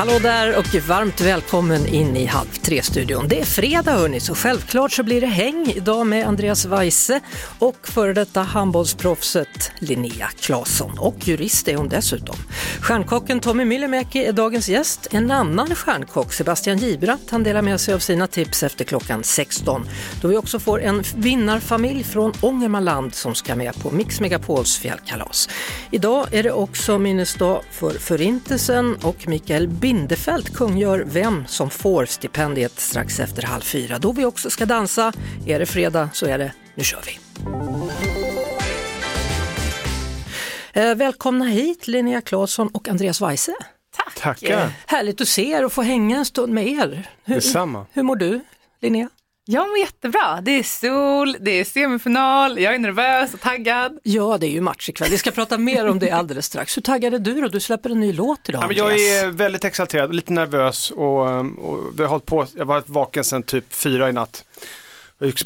Hallå där och varmt välkommen in i Halv tre-studion. Det är fredag hörni, så självklart så blir det häng idag med Andreas Weise och före detta handbollsproffset Linnea Claesson. Och jurist är hon dessutom. Stjärnkocken Tommy Myllymäki är dagens gäst. En annan stjärnkock, Sebastian Gibrat, han delar med sig av sina tips efter klockan 16. Då vi också får en vinnarfamilj från Ångermanland som ska med på Mix Megapols fjällkalas. Idag är det också minnesdag för Förintelsen och Mikael Bindefeld kungör vem som får stipendiet strax efter halv fyra. Då vi också ska dansa. Är det fredag så är det Nu kör vi! Eh, välkomna hit Linnea Claesson och Andreas Weise. Tackar. Härligt att se er och få hänga en stund med er. Hur, Detsamma. hur mår du Linnea? Jag mår jättebra. Det är sol, det är semifinal, jag är nervös och taggad. Ja, det är ju match ikväll. Vi ska prata mer om det alldeles strax. Hur taggad är du då? Du släpper en ny låt idag Ja, men jag är väldigt exalterad, lite nervös och, och vi har hållit på, jag har varit vaken sedan typ fyra i natt.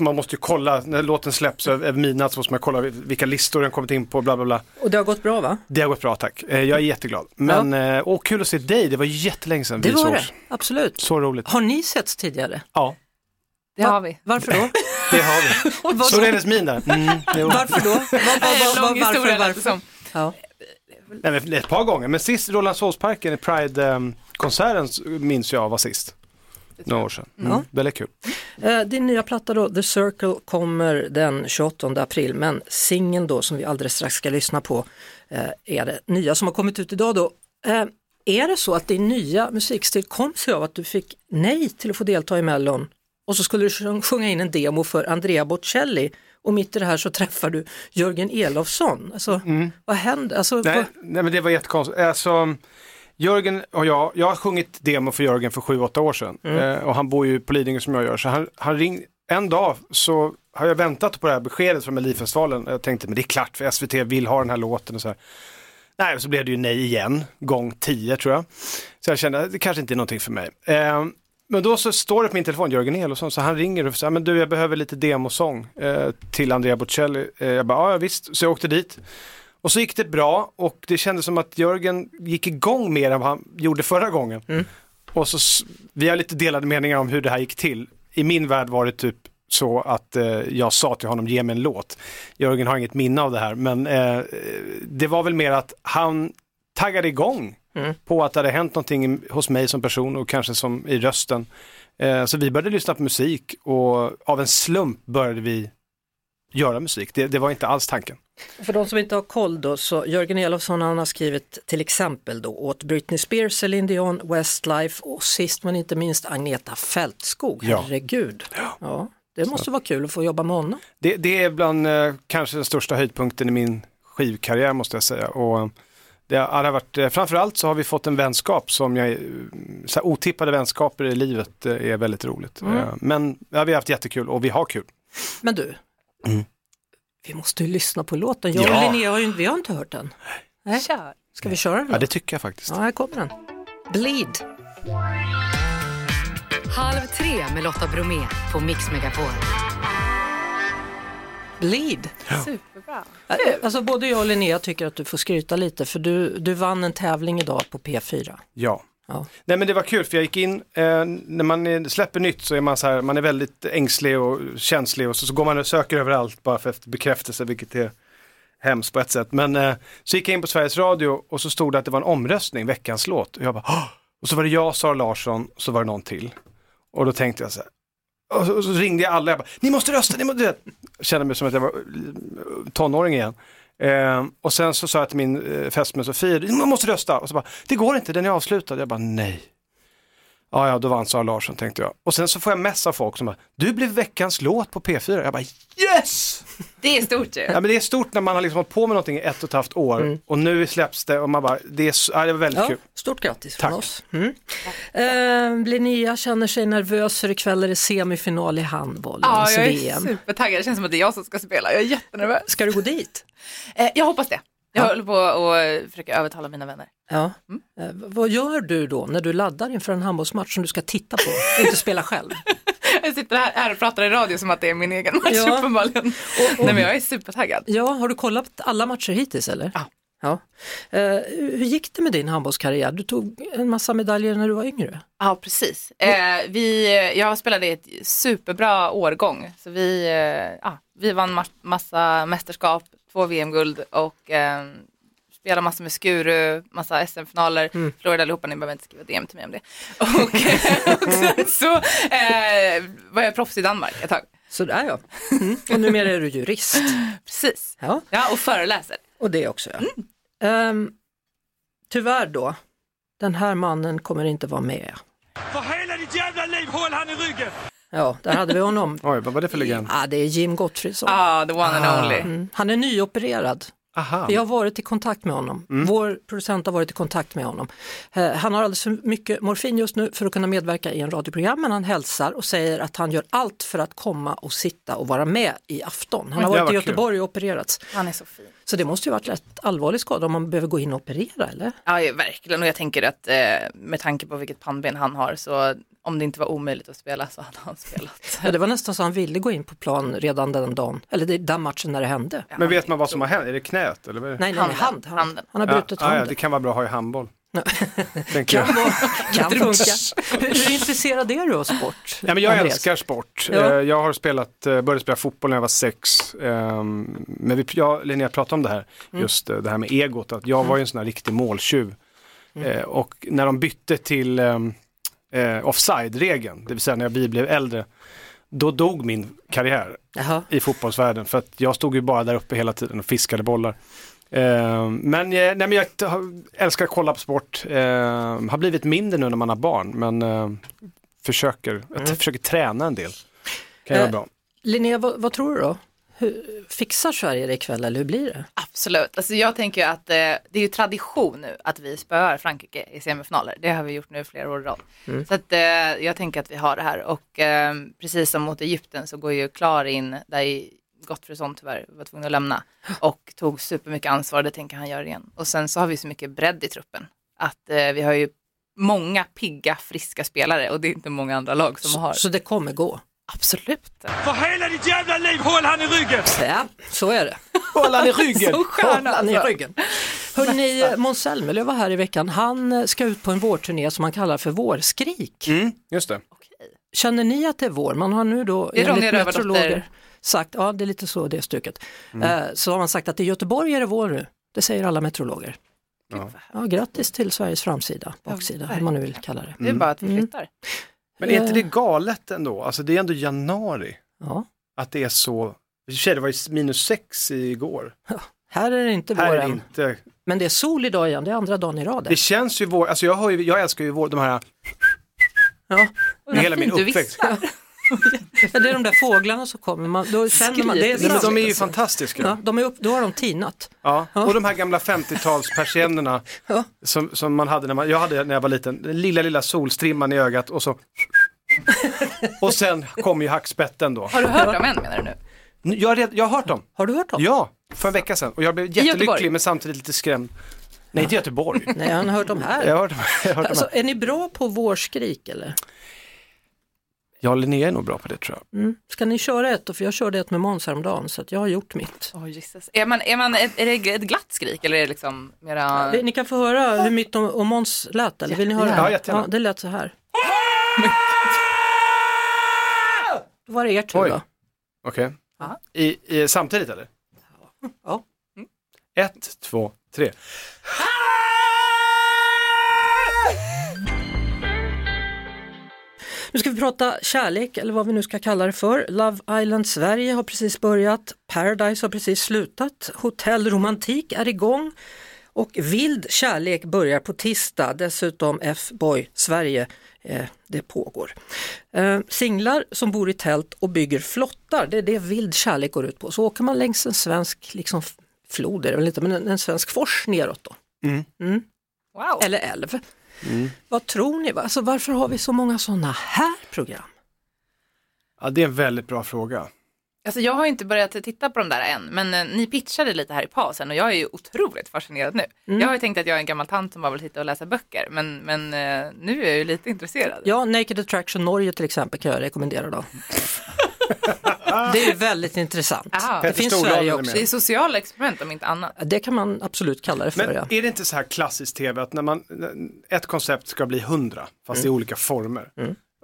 Man måste ju kolla, när låten släpps över midnatt så måste man kolla vilka listor den kommit in på, bla bla bla. Och det har gått bra va? Det har gått bra tack, Eh, jag är jätteglad. Men, ja. och kul att se dig, det var jättelänge sedan Det vi var sågs. det, absolut. Så roligt. Har ni setts tidigare? Ja, Det har vi. Varför då? det har vi. Så är hennes min där. Mm, jo. Varför då? Var, var, var, var, Lång varför, historia lät det varför? som. Ja. Nej, men ett par gånger, men sist Rålambshovsparken i Pride-konserten minns jag var sist. Några år sedan. Mm. Ja. Väldigt kul. Eh, Din nya platta då, The Circle, kommer den 28 april men singeln då som vi alldeles strax ska lyssna på eh, är det nya som har kommit ut idag då. Eh, Är det så att din nya musikstil kom sig av att du fick nej till att få delta i Mellon och så skulle du sjung- sjunga in en demo för Andrea Bocelli och mitt i det här så träffar du Jörgen Elofsson. Alltså, Vad hände? Alltså, Nej, vad- nej men det var jättekonstigt. Alltså, Jörgen och jag, jag har sjungit demo för Jörgen för sju, åtta år sedan. Eh, och han bor ju på Lidingö som jag gör. Så han, han ring, en dag så har jag väntat på det här beskedet från Melodifestivalen. Jag tänkte, men det är klart för SVT vill ha den här låten och så här. Nej, så blev det ju nej igen, gång tio tror jag. Så jag kände, det kanske inte är någonting för mig. Eh, men då så står det på min telefon, Jörgen Elofsson, så han ringer och säger, men du jag behöver lite demosång eh, till Andrea Bocelli. Eh, jag bara, ja visst, så jag åkte dit. Och så gick det bra och det kändes som att Jörgen gick igång mer än vad han gjorde förra gången. Och så, vi har lite delade meningar om hur det här gick till. I min värld var det typ så att eh, jag sa till honom, ge mig en låt. Jörgen har inget minne av det här, men eh, det var väl mer att han taggade igång på att det hade hänt någonting hos mig som person och kanske som i rösten. Eh, så vi började lyssna på musik och av en slump började vi göra musik. Det, det var inte alls tanken. För de som inte har koll då, så Jörgen Elofsson han har skrivit till exempel då åt Britney Spears, Celine Dion, Westlife och sist men inte minst Agneta Fältskog. Ja. Herregud. Ja. det måste vara kul att få jobba med honom. Det, det är bland eh, kanske den största höjdpunkten i min skivkarriär måste jag säga. Och, eh, det har varit, eh, framförallt så har vi fått en vänskap som jag, eh, så här, otippade vänskaper i livet eh, är väldigt roligt. Eh, Men ja, vi har haft jättekul och vi har kul. Men du, vi måste ju lyssna på låten. Jag Ja. och Linnea har ju, vi har inte hört den. Nej. Kör. Ska vi köra den? Ja då? det tycker jag faktiskt. Ja, här kommer den. Bleed. Halv tre med Lotta Bromé på Mix Megapol. Bleed. Superbra. Äh, Alltså både jag och Linnea tycker att du får skryta lite för du, du vann en tävling idag på P4. Ja. Ja. Nej men det var kul för jag gick in, eh, när man släpper nytt så är man så här, man är väldigt ängslig och känslig och så, så går man och söker överallt bara för efter bekräftelse vilket är hemskt på ett sätt. Men eh, så gick jag in på Sveriges Radio och så stod det att det var en omröstning, veckans låt. Och jag bara, och så var det jag, Sara Larsson, och så var det någon till. Och då tänkte jag så här, och så, och så ringde jag alla, jag bara, ni måste rösta, ni måste. Jag kände mig som att jag var eh, tonåring igen. Eh, och sen så sa jag till min eh, fästmö Sofie, man måste rösta. Och så bara, det går inte, den är avslutad. Jag bara, nej. Ja, ja, då vann Sara Larsson tänkte jag. Och sen så får jag messa folk som bara, du blev veckans låt på P4. Jag bara, yes! Det är stort ju. Ja, men det är stort när man har liksom hållit på med någonting i ett och ett halvt år och nu släpps det och man bara, det är, ja, det var väldigt Ja, kul. stort grattis från Tack. oss. Mm. Eh, Linnea känner sig nervös för ikväll är det semifinal i handbollens Ja, jag är VM. supertaggad. Det känns som att det är jag som ska spela. Jag är jättenervös. Ska du gå dit? Eh, jag hoppas det. Jag Ja. håller på att försöka övertala mina vänner. Ja. Eh, vad gör du då när du laddar inför en handbollsmatch som du ska titta på, inte spela själv? Jag sitter här, här och pratar i radio som att det är min egen match Ja. uppenbarligen. Nej men jag är supertaggad. Ja, har du kollat alla matcher hittills eller? Ja. ja. Eh, hur gick det med din handbollskarriär? Du tog en massa medaljer när du var yngre. Ja precis. Eh, vi, jag spelade i ett superbra årgång. Så vi, eh, ja, vi vann ma- massa mästerskap, två VM-guld och eh, spelade massor med Skuru, massa SM-finaler. Förlorade allihopa, ni behöver inte skriva DM till mig om det. Och, och sen så eh, var jag proffs i Danmark ett tag. Så där ja. Mm. Och numera är du jurist. Precis. Ja, Ja, och föreläser. och det också ja. Ehm, tyvärr då, den här mannen kommer inte vara med. För hela ditt jävla liv, håll han i ryggen! Ja, där hade vi honom. Oj, vad var det för legend? Ja, det är Jim Gottfridsson. Ja, the one and only. Mm. Han är nyopererad. Aha. Vi har varit i kontakt med honom. Vår producent har varit i kontakt med honom. Eh, han har alldeles för mycket morfin just nu för att kunna medverka i en radioprogram men han hälsar och säger att han gör allt för att komma och sitta och vara med i afton. Han har varit var i kul. Göteborg och opererats. Han är så fin. Så det måste ju varit rätt allvarlig skada om man behöver gå in och operera eller? Ja, ja, verkligen. Och jag tänker att eh, med tanke på vilket pannben han har så om det inte var omöjligt att spela så hade han spelat. Ja, det var nästan så han ville gå in på plan redan den dagen, eller det- den matchen när det hände. Men vet man vad som har hänt? Är det knät eller? Vad är det? Nej, nej, nej hand, hand. Handen. Han har Ja, brutit ja, ja, handen. det kan vara bra att ha i handboll. Kan, vara, kan funka. Hur, hur intresserad är du av sport? Ja, men jag Andreas? älskar sport. Ja. Eh, Jag har spelat, eh, började spela fotboll när jag var sex. Ehm, Men vi, jag Linnea pratade om det här, Mm. just eh, det här med egot. Att jag var ju en sån här riktig måltjuv. Mm. Och när de bytte till ehm, eh, offside-regeln, det vill säga när vi blev äldre, då dog min karriär Jaha. i fotbollsvärlden. För att jag stod ju bara där uppe hela tiden och fiskade bollar. Eh, men, eh, nej, men jag älskar att kolla på sport. Eh, har blivit mindre nu när man har barn, men eh, försöker, jag t- försöker träna en del. Kan Eh, bra. Linnea, vad, vad tror du då? Hur, fixar Sverige det ikväll eller hur blir det? Absolut. Alltså jag tänker ju att eh, det är ju tradition nu att vi spöar Frankrike i semifinaler. Det har vi gjort nu flera år i rad. Så att, eh, jag tänker att vi har det här. Och eh, precis som mot Egypten så går ju Klar in där i Gottfridsson tyvärr var tvungen att lämna och tog supermycket ansvar. Det tänker han göra igen. Och sen så har vi så mycket bredd i truppen. Att eh, vi har ju många pigga, friska spelare och det är inte många andra lag som har. Så det kommer gå? Absolut. För hela ditt jävla liv, håll han i ryggen! Ja, så är det. Håll han i ryggen! Så Hålla han i alltså. ryggen. Hörrni, Måns Zelmerlöw var här i veckan. Han eh, ska ut på en vårturné som han kallar för Vårskrik. Mm, just det. Känner ni att det är vår? Man har nu då Det är Ronja enligt Rövardotter. Sagt, ja det är lite så det är stuket. Eh, Så har man sagt att i Göteborg är det vår nu. Det säger alla meteorologer. Ja. Ja, grattis till Sveriges framsida, baksida, hur man nu vill kalla det. Det är bara att vi flyttar. Men är inte det galet ändå? Alltså det är ändå januari. Ja. Att det är så, i det var ju minus sex igår. Här är det inte Här vår än. inte, Men det är sol idag igen, det är andra dagen i rad. det känns ju vår, alltså jag, har ju, jag älskar ju vår, de här, Ja. med hela min uppväxt. Ja, Det är de där fåglarna som kommer, man, då känner man, det är Nej, men de är ju alltså. fantastiska. Ja, de är upp, då har de tinat. Ja, och de här gamla 50-talspersiennerna Ja. som, som man hade när man, jag hade när jag var liten, den lilla lilla solstrimman i ögat och så och sen kom ju hackspetten då. Har du hört dem än menar du nu? Jag har, red, jag har hört dem, Har du hört dem? ja, för en vecka sedan och jag blev jättelycklig men samtidigt lite skrämd. Nej, inte Göteborg. Nej, han har hört dem här. Jag har hört dem. Jag har hört dem Alltså, här. är ni bra på vårskrik eller? Ja, Linnea är nog bra på det tror jag. Mm. Ska ni köra ett då? För jag körde ett med Måns häromdagen så att jag har gjort mitt. Oh, Jesus. Är, man, är, man, är det ett glatt skrik eller är det liksom mera... Ni kan få höra hur mitt och, och Måns lät eller vill ni höra? Ja, jättegärna. ja, det lät så här. Då var det er tur Oj. då. Okej. I, I, samtidigt eller? Ja. Ett, två, tre. Nu ska vi prata kärlek eller vad vi nu ska kalla det för. Love Island Sverige har precis börjat, Paradise har precis slutat, Hotell Romantik är igång och Vild kärlek börjar på tisdag. Dessutom F-boy Sverige eh, det pågår. Eh, singlar som bor i tält och bygger flottar, det är det vild kärlek går ut på. Så åker man längs en svensk liksom, flod, är det väl inte, men en, en svensk fors neråt då. Wow. Eller älv. Vad tror ni? Alltså, varför har vi så många sådana här program? Ja, det är en väldigt bra fråga. Alltså jag har inte börjat titta på de där än, men eh, ni pitchade lite här i pausen och jag är ju otroligt fascinerad nu. Mm. Jag har ju tänkt att jag är en gammal tant som bara vill sitta och läsa böcker, men, men eh, nu är jag ju lite intresserad. Ja, Naked Attraction Norge till exempel kan jag rekommendera då. det är väldigt intressant. Aha. Det Petter finns Stordalen Sverige är också. med. Det är sociala experiment om inte annat. Det kan man absolut kalla det för. Men ja. är det inte så här klassiskt tv att när man, ett koncept ska bli hundra, fast i olika former.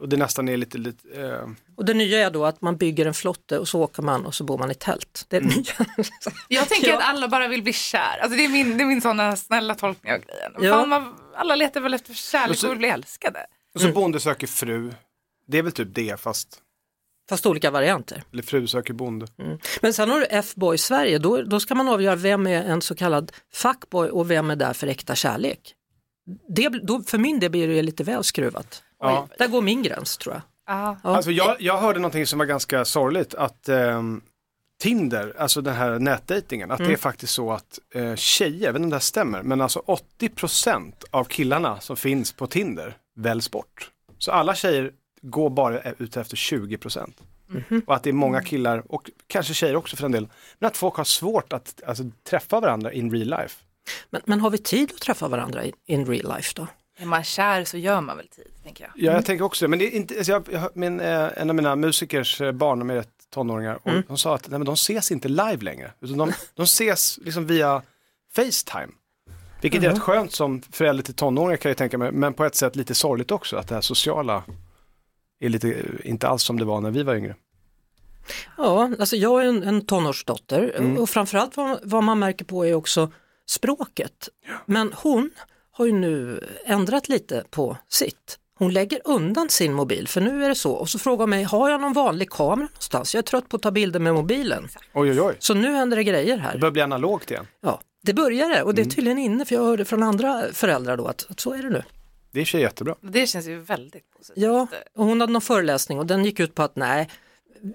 Och det nästan är lite, lite eh, Och det nya är då att man bygger en flotte och så åker man och så bor man i tält. Det är Mm. det nya. Jag tänker Ja. att alla bara vill bli kär. Alltså det är min, det är min sådana snälla tolkning av grejen. Ja. Fan, man, alla letar väl efter kärlek Och så- och vill bli älskade. och så bonde söker fru. Det är väl typ det fast, Fast olika varianter. eller fru söker bonde. Men sen har du F-boy Sverige, då, då ska man avgöra vem är en så kallad fuckboy och vem är där för äkta kärlek. Det, då, för min del blir det lite väl skruvat. Ja. Där går min gräns tror jag. Ja. Alltså jag, jag hörde någonting som var ganska sorgligt att ehm, Tinder, alltså den här nätdejtingen, att det är faktiskt så att eh, tjejer, jag vet inte om det här stämmer, men alltså 80% av killarna som finns på Tinder väljs bort. Så alla tjejer går bara ute efter 20%. Och att det är många killar, och kanske tjejer också för en del, men att folk har svårt att alltså, träffa varandra in real life. Men, men har vi tid att träffa varandra i- in real life då? Är man kär så gör man väl tid, tänker jag. Ja, jag tänker också det. Men det är inte, alltså jag, jag, min, eh, en av mina musikers eh, barn, de är rätt tonåringar, och de sa att nej, men de ses inte live längre. Utan de, de ses liksom via Facetime. Vilket är rätt skönt som förälder till tonåringar kan jag tänka mig, men på ett sätt lite sorgligt också, att det här sociala är lite, inte alls som det var när vi var yngre. Ja, alltså jag är en, en tonårsdotter Mm. och framförallt vad, vad man märker på är också språket. Men hon har ju nu ändrat lite på sitt. Hon lägger undan sin mobil för nu är det så och så frågar hon mig, har jag någon vanlig kamera någonstans? Jag är trött på att ta bilder med mobilen. Oj, oj, oj. Så nu händer det grejer Det här. börjar bli analogt igen. Ja, det börjar det och det är Mm. tydligen inne för jag hörde från andra föräldrar då att, att så är det nu. Det sig jättebra. Det känns ju väldigt positivt. Ja, och hon hade någon föreläsning och den gick ut på att nej,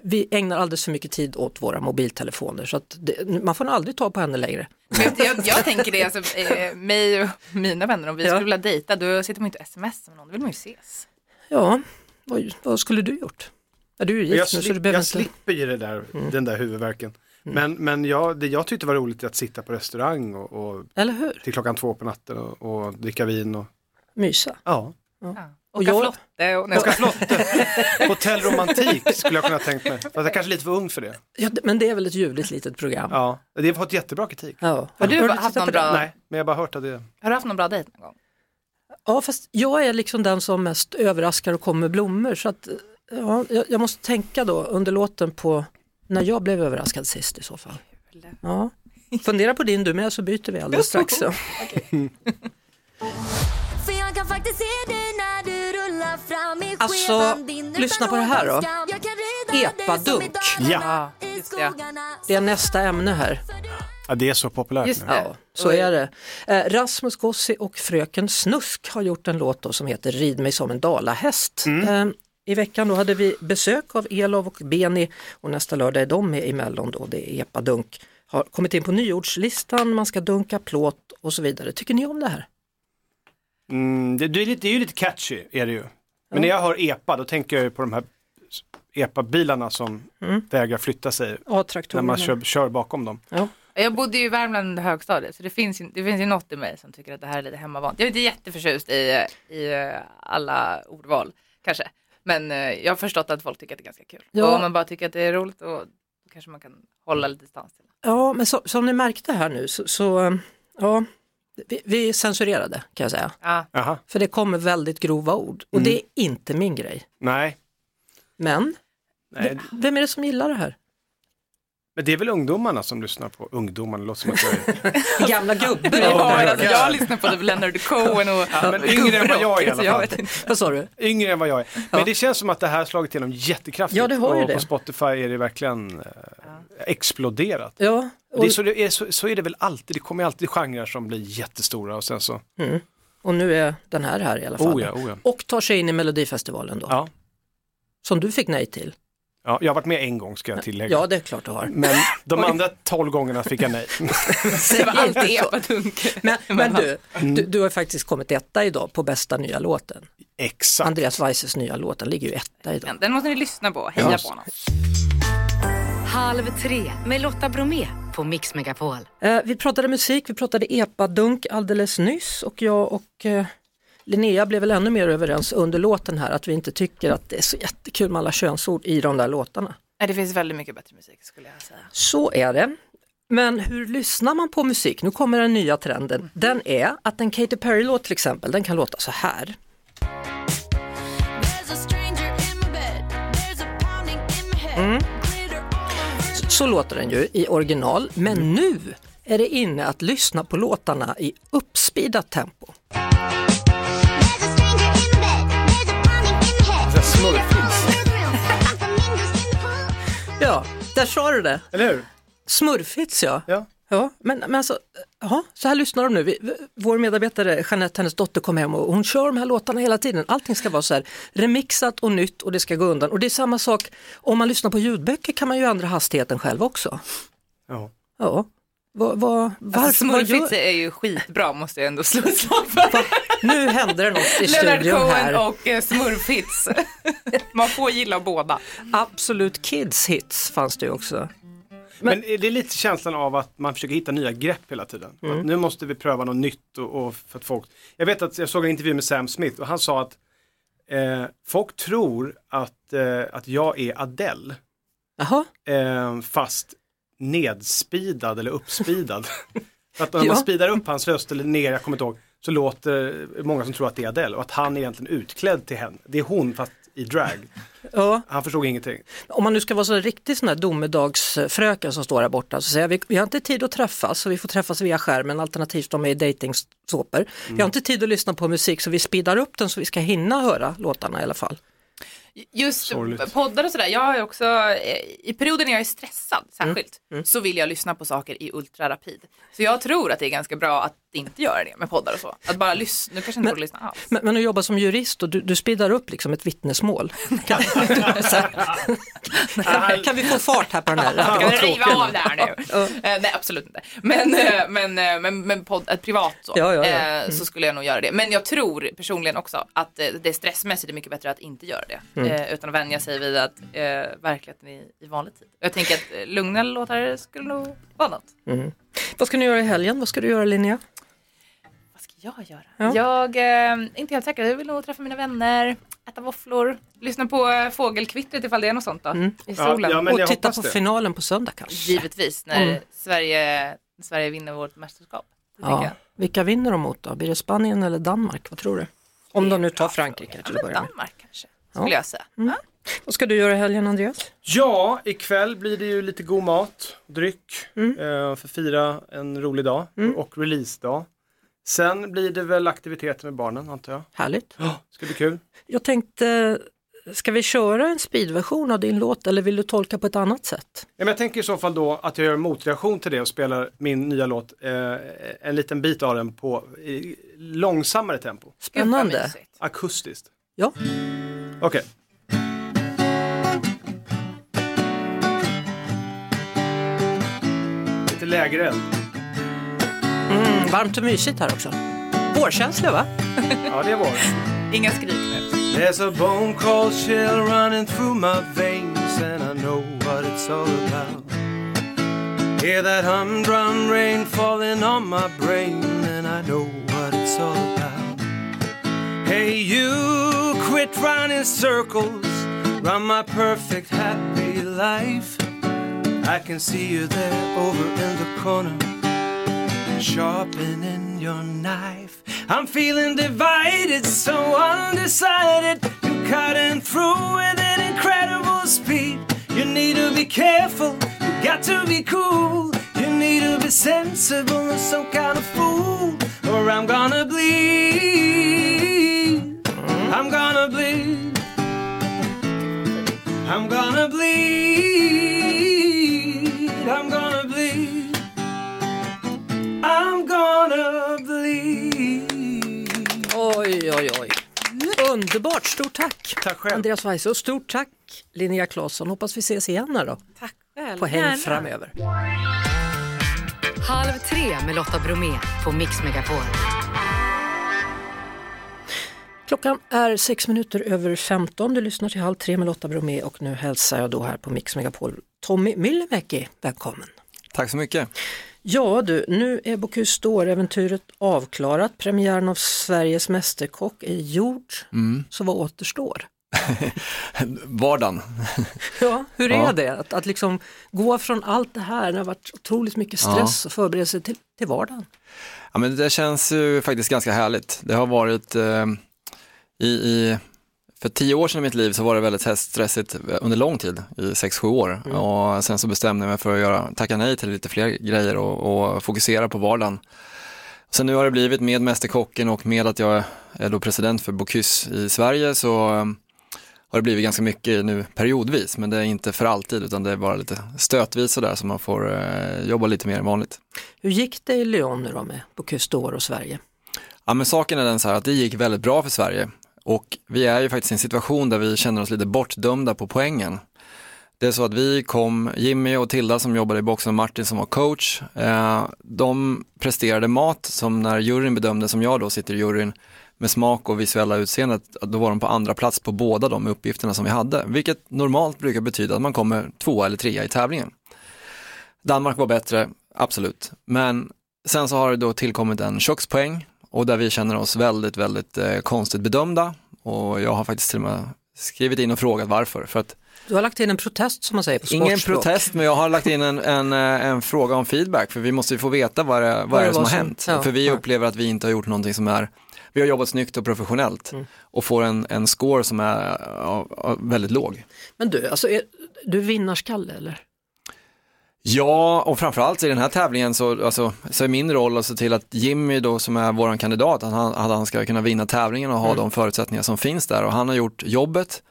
vi ägnar alldeles för mycket tid åt våra mobiltelefoner så att det, man får nog aldrig ta på henne längre. Men jag, jag tänker det, alltså, eh, mig och mina vänner, om vi Ja. skulle vilja dejta, då sitter man inte och smsar med någon, då vill man ju ses. Ja, vad, vad skulle du gjort? Ja, du är Jag, gift nu så du behöver jag inte... Mm. slipper ju det där, den där huvudvärken. Men, men jag, det jag tyckte var roligt är att sitta på restaurang och, och Eller hur? till klockan två på natten och, och dricka vin. Och, Mysa. ja. Ja. Och Åka jag- flotte och... Åka flotte. Hotell Romantik skulle jag kunna tänkt mig. Fast jag är kanske lite för ung för det. Ja, men det är väl ett ljuvligt litet program? Ja, det har fått jättebra kritik. Ja. Har du Har haft någon bra-. Nej, men jag har bara hört att det... Har du haft någon bra dejt någon gång? Ja, fast jag är liksom den som mest överraskar och kommer med blommor så att ja, jag, jag måste tänka då under låten på när jag blev överraskad sist i så fall. Ja. Fundera på din du med så byter vi alldeles strax. Så. Faktiskt se dig när du rullar fram i Alltså, lyssna på det här då. Epadunk. Ja. det, ja. skogarna. Det är nästa ämne här. Ja, det är så populärt Just nu. Ja, så är det. Eh, Rasmus Gossi och Fröken Snusk har gjort en låt då som heter Rid mig som en dalahäst. Eh, I veckan då hade vi besök av Elov och Beni och nästa lördag är de med i Mellon då, det är epadunk. Har kommit in på nyordslistan, man ska dunka plåt och så vidare. Tycker ni om det här? Mm, det, det, är lite, det är ju lite catchy, är det ju. Men när jag hör EPA, då tänker jag ju på de här EPA-bilarna som vägrar flytta sig när man kör, kör bakom dem. Ja. Jag bodde ju i Värmland under högstadiet så det finns, ju, det finns ju något i mig som tycker att det här är lite hemmavant. Jag är inte jätteförtjust i, i eh, alla ordval kanske. Men eh, jag har förstått att folk tycker att det är ganska kul. Ja. Och om man bara tycker att det är roligt då, då kanske man kan hålla lite distans till det. Ja, men så, som ni märkte här nu så, så eh, ja, vi, vi censurerade kan jag säga. Ja. Jaha, För det kommer väldigt grova ord och det är inte min grej. nej. Men nej. vem är det som gillar det här? Men det är väl ungdomarna som lyssnar på ungdomarna, låter som att jag är... Gamla gubbar. Ja, alltså, jag lyssnar på typ Leonard Cohen och Ja, men yngre än vad jag är i alla fall. vet inte. Vad sa du? Yngre än vad jag är. Men det känns som att det här har slagit igenom jättekraftigt. Ja, det har ju och det. på Spotify är det verkligen eh, exploderat. Ja, och, Det är så, det är, så, så är det väl alltid, det kommer alltid genrer som blir jättestora och sen så. Och nu är den här här i alla fall. Oh ja, oh ja. Och tar sig in i Melodifestivalen då. Ja. Som du fick nej till. ja, jag har varit med en gång ska jag tillägga. Ja, det är klart du har. Men de andra 12 gångerna fick jag nej. Det var alltid inte så. epadunk. Men, men du, Mm. du, du har faktiskt kommit etta idag på bästa nya låten. Exakt. Andreas Weisses nya låt, den ligger ju etta idag. Den måste ni lyssna på, heja Ja. på honom. Halv tre med Lotta Bromé på Mix Megapol. Eh, vi pratade musik, vi pratade epadunk alldeles nyss och jag och eh, Linnea blev väl ännu mer överens under låten här att vi inte tycker att det är så jättekul med alla könsord i de där låtarna. Nej, det finns väldigt mycket bättre musik skulle jag säga. Så är det. Men hur lyssnar man på musik? Nu kommer den nya trenden. Den är att en Katy Perry-låt till exempel, den kan låta så här. There's Så låter den ju i original, men nu är det inne att lyssna på låtarna i uppspeedat tempo. There's a stranger in my bed. There's a pounding in my head. Så här smurfigt. Ja, där sa du det. Eller hur? Smurfits ja. Ja. Ja, men, men alltså, ja, så här lyssnar de nu. Vi, vår medarbetare Jeanette, hennes dotter kom hem och hon kör de här låtarna hela tiden. Allting ska vara så här remixat och nytt och det ska gå undan. Och det är samma sak, om man lyssnar på ljudböcker kan man ju ändra hastigheten själv också. Ja. Ja, vad, varför, Alltså, vad Smurfits gör, är ju skitbra måste jag ändå slå ett slag för. nu händer det något i Leonard studion Cohen här. och eh, Smurfhits. Man får gilla båda. Absolut Kids hits fanns det ju också. Men är det är lite känslan av att man försöker hitta nya grepp hela tiden. Att nu måste vi pröva något nytt och, och för att folk... Jag vet att jag såg en intervju med Sam Smith och han sa att eh, folk tror att, eh, att jag är Adele Jaha, eh, fast nedspeedad eller uppspeedad. för att när man Ja. speedar upp hans röst eller ner, jag kommer inte ihåg, så låter många som tror att det är Adele och att han är egentligen utklädd till henne. Det är hon fast i drag. ja. Han förstod ingenting. Om man nu ska vara så en riktig sån här domedagsfröken som står här borta så säger jag, vi, vi har inte tid att träffas så vi får träffas via skärmen alternativt de är i dejtingsåpor. Vi har inte tid att lyssna på musik så vi speedar upp den så vi ska hinna höra låtarna i alla fall. Just Sorgligt. poddar och sådär, jag har också, eh, i perioder när jag är stressad särskilt, så vill jag lyssna på saker i ultrarapid. Så jag tror att det är ganska bra att inte göra det med poddar och så. Att bara lyssna, nu kanske inte får lyssna alls. Men, men att jobba som jurist och du, du speedar upp liksom ett vittnesmål. Kan, kan vi få fart här på den här? Ska vi riva av det här nu? Eh, nej, absolut inte. Men, eh, men, men, men podd, ett privat så, Ja, ja, ja. eh, så skulle jag nog göra det. Men jag tror personligen också att det stressmässigt är mycket bättre att inte göra det. Eh, utan att vänja sig vid att eh, verkligheten är i vanlig tid. Jag tänker att eh, lugna låtar skulle nog vara något. Vad ska ni göra i helgen? Vad ska du göra Linnea? Vad ska jag göra? Ja. Jag eh, är inte helt säker. Jag vill nog träffa mina vänner, äta våfflor, lyssna på eh, fågelkvittret ifall det är något sånt då. I Ja, solen. ja, men och titta på det. finalen på söndag kanske? Givetvis när Mm. Sverige, Sverige vinner vårt mästerskap. Ja. Vilka vinner de mot då? Blir det Spanien eller Danmark? Vad tror du? Om de nu tar Frankrike till att börja med. Danmark kanske, skulle jag säga. Mm. Ja. Vad ska du göra i helgen Andreas? Ja, ikväll blir det ju lite god mat, dryck, Mm. eh, för att fira en rolig dag och releasedag. Sen blir det väl aktiviteter med barnen antar jag. Härligt. Ja, ska bli kul. Jag tänkte, ska vi köra en speedversion av din låt eller vill du tolka på ett annat sätt? Ja, men jag tänker i så fall då att jag gör en motreaktion till det och spelar min nya låt, eh, en liten bit av den på i långsammare tempo. Spännande. Akustiskt. Ja, Okej. Lite lägre mm, varmt och mysigt här också. Vårkänsla va? Ja, det var det. Inga skrik nu. There's a bone cold chill running through my veins, and I know what it's all about. Hear that humdrum rain falling on my brain, and I know what it's all about. Hey, you quit running circles round my perfect happy life. I can see you there over in the corner sharpening your knife. I'm feeling divided, so undecided. You're cutting through with an incredible speed. You need to be careful, you got to be cool. You need to be sensible some kind of fool, or I'm gonna bleed. I'm gonna bleed. I'm gonna bleed. I'm gonna bleed. I'm gonna bleed. Underbart, stort tack! Tack själv. Andreas Weise och stort tack Linnea Claesson. Hoppas vi ses igen här då Tack själv. på helg Gärna. framöver. Halv tre med Lotta Bromé på Mix Megapol. Klockan är sex minuter över 15. Du lyssnar till Halv tre med Lotta Bromé och nu hälsar jag då här på Mix Megapol Tommy Myllymäki, välkommen! Tack så mycket. Ja du, nu är Bocuse d'Or-äventyret avklarat. Premiären av Sveriges Mästerkock är gjord. Mm. Så vad återstår? Vardagen. Ja, hur är Ja. det att, att liksom gå från allt det här, det har varit otroligt mycket stress och förberedelse till, till vardagen? Ja, men det känns ju faktiskt ganska härligt. Det har varit eh, i, i, för tio år sedan i mitt liv så var det väldigt stressigt under lång tid, i sex, sju år. Och sen så bestämde jag mig för att göra, tacka nej till lite fler grejer och, och fokusera på vardagen. Sen nu har det blivit med Mästerkocken och med att jag är då president för Bocuse i Sverige så eh, har det blivit ganska mycket nu periodvis, men det är inte för alltid utan det är bara lite stötvis sådär så man får eh, jobba lite mer än vanligt. Hur gick det i Lyon nu då med Bocuse d'Or och Sverige? Ja men saken är den så här att det gick väldigt bra för Sverige och vi är ju faktiskt i en situation där vi känner oss lite bortdömda på poängen. Det är så att vi kom, Jimmy och Tilda som jobbade i boxen och Martin som var coach, eh, de presterade mat som när juryn bedömde, som jag då sitter i juryn, med smak och visuella utseendet, då var de på andra plats på båda de uppgifterna som vi hade, vilket normalt brukar betyda att man kommer tvåa eller trea i tävlingen. Danmark var bättre, absolut, men sen så har det då tillkommit en kökspoäng och där vi känner oss väldigt, väldigt eh, konstigt bedömda och jag har faktiskt till och med skrivit in och frågat varför, för att Du har lagt in en protest som man säger på Ingen sportspråk. protest, men jag har lagt in en, en, eh, en fråga om feedback, för vi måste ju få veta vad det, vad är det som har hänt. ja, för vi ja. upplever att vi inte har gjort någonting som är, vi har jobbat snyggt och professionellt Mm. och får en, en score som är ja, ja, väldigt låg. Men du, alltså, är, du är vinnarskalle eller? Ja, och framförallt i den här tävlingen så, alltså, så är min roll att se till att Jimmy då som är våran kandidat, att han, att han ska kunna vinna tävlingen och ha Mm. de förutsättningar som finns där och han har gjort jobbet